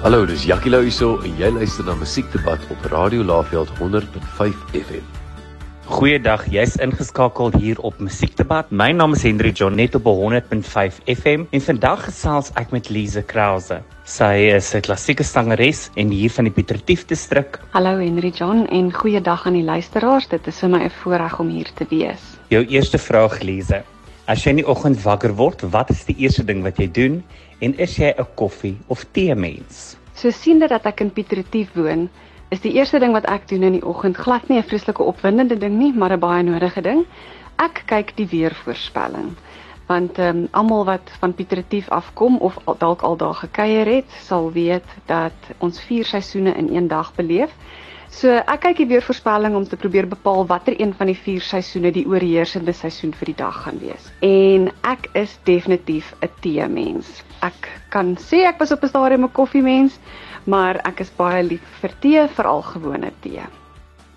Hallo, dis Jackie Lou hierso en jy luister na Musiekdebat op Radio Laveld 100.5 FM. Goeiedag, jy's ingeskakel hier op Musiekdebat. My naam is Hendrik John net op 100.5 FM en vandag gesels ek met Lise Krause. Sy is 'n klassieke sangeres en hier van die Pietertief distrik. Hallo Henry John en goeiedag aan die luisteraars. Dit is vir my 'n voorreg om hier te wees. Jou eerste vraag, Lise. As jy in die oggend wakker word, wat is die eerste ding wat jy doen en is jy 'n koffie of tee mens? So siende dat ek in Pietertief woon, is die eerste ding wat ek doen in die oggend glad nie 'n vreeslike opwindende ding nie, maar 'n baie nodige ding. Ek kyk die weervoorspelling. Want ehm um, almal wat van Pietertief afkom of al, dalk al daar gekuier het, sal weet dat ons vier seisoene in een dag beleef. So ek kyk die weervoorspelling om te probeer bepaal watter een van die vier seisoene die oorheersende seisoen vir die dag gaan wees. En ek is definitief 'n tee mens. Ek kan sê ek was op 'n stadium 'n koffie mens, maar ek is baie lief vir tee, veral gewone tee.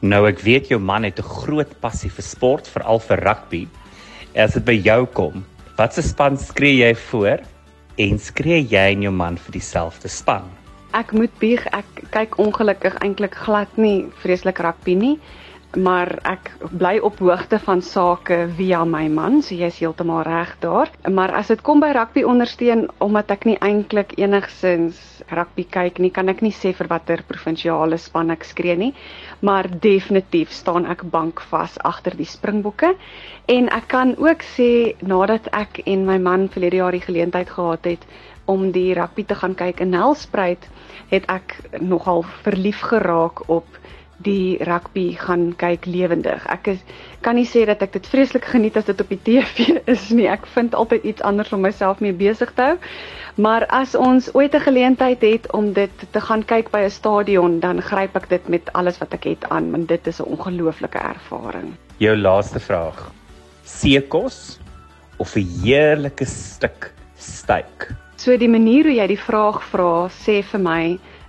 Nou ek weet jou man het 'n groot passie vir sport, veral vir rugby. As dit by jou kom, watse span skree jy voor en skree jy en jou man vir dieselfde span? Ek moet bieg, ek kyk ongelukkig eintlik glad nie vreeslik rugby nie, maar ek bly op hoogte van sake via my man, so jy's heeltemal reg daar. Maar as dit kom by rugby ondersteun omdat ek nie eintlik enigsins rugby kyk nie, kan ek nie sê vir watter provinsiale span ek skree nie, maar definitief staan ek bankvas agter die Springbokke. En ek kan ook sê nadat ek en my man verlede jaar die geleentheid gehad het om die rugby te gaan kyk in Nelspruit, het ek nogal verlief geraak op die rugby gaan kyk lewendig. Ek is kan nie sê dat ek dit vreeslik geniet as dit op die TV is nie. Ek vind altyd iets anders om myself mee besig te hou. Maar as ons ooit 'n geleentheid het om dit te gaan kyk by 'n stadion, dan gryp ek dit met alles wat ek het aan, want dit is 'n ongelooflike ervaring. Jou laaste vraag. Seekos of 'n heerlike stuk steak? So die manier hoe jy die vraag vra, sê vir my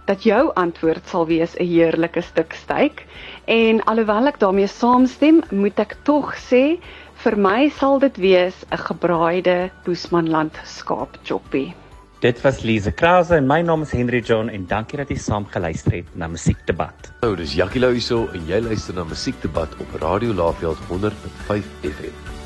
dat jou antwoord sal wees 'n heerlike stuk steak en alhoewel ek daarmee saamstem, moet ek tog sê vir my sal dit wees 'n gebraaide Boesmanland skaapchoppie. Dit was Lise Krause en my naam is Henry John en dankie dat jy saam geluister het na Musiekdebat. Hallo, dis Jackie Lou hierso en jy luister na Musiekdebat op Radio Laveld 100.5 FM.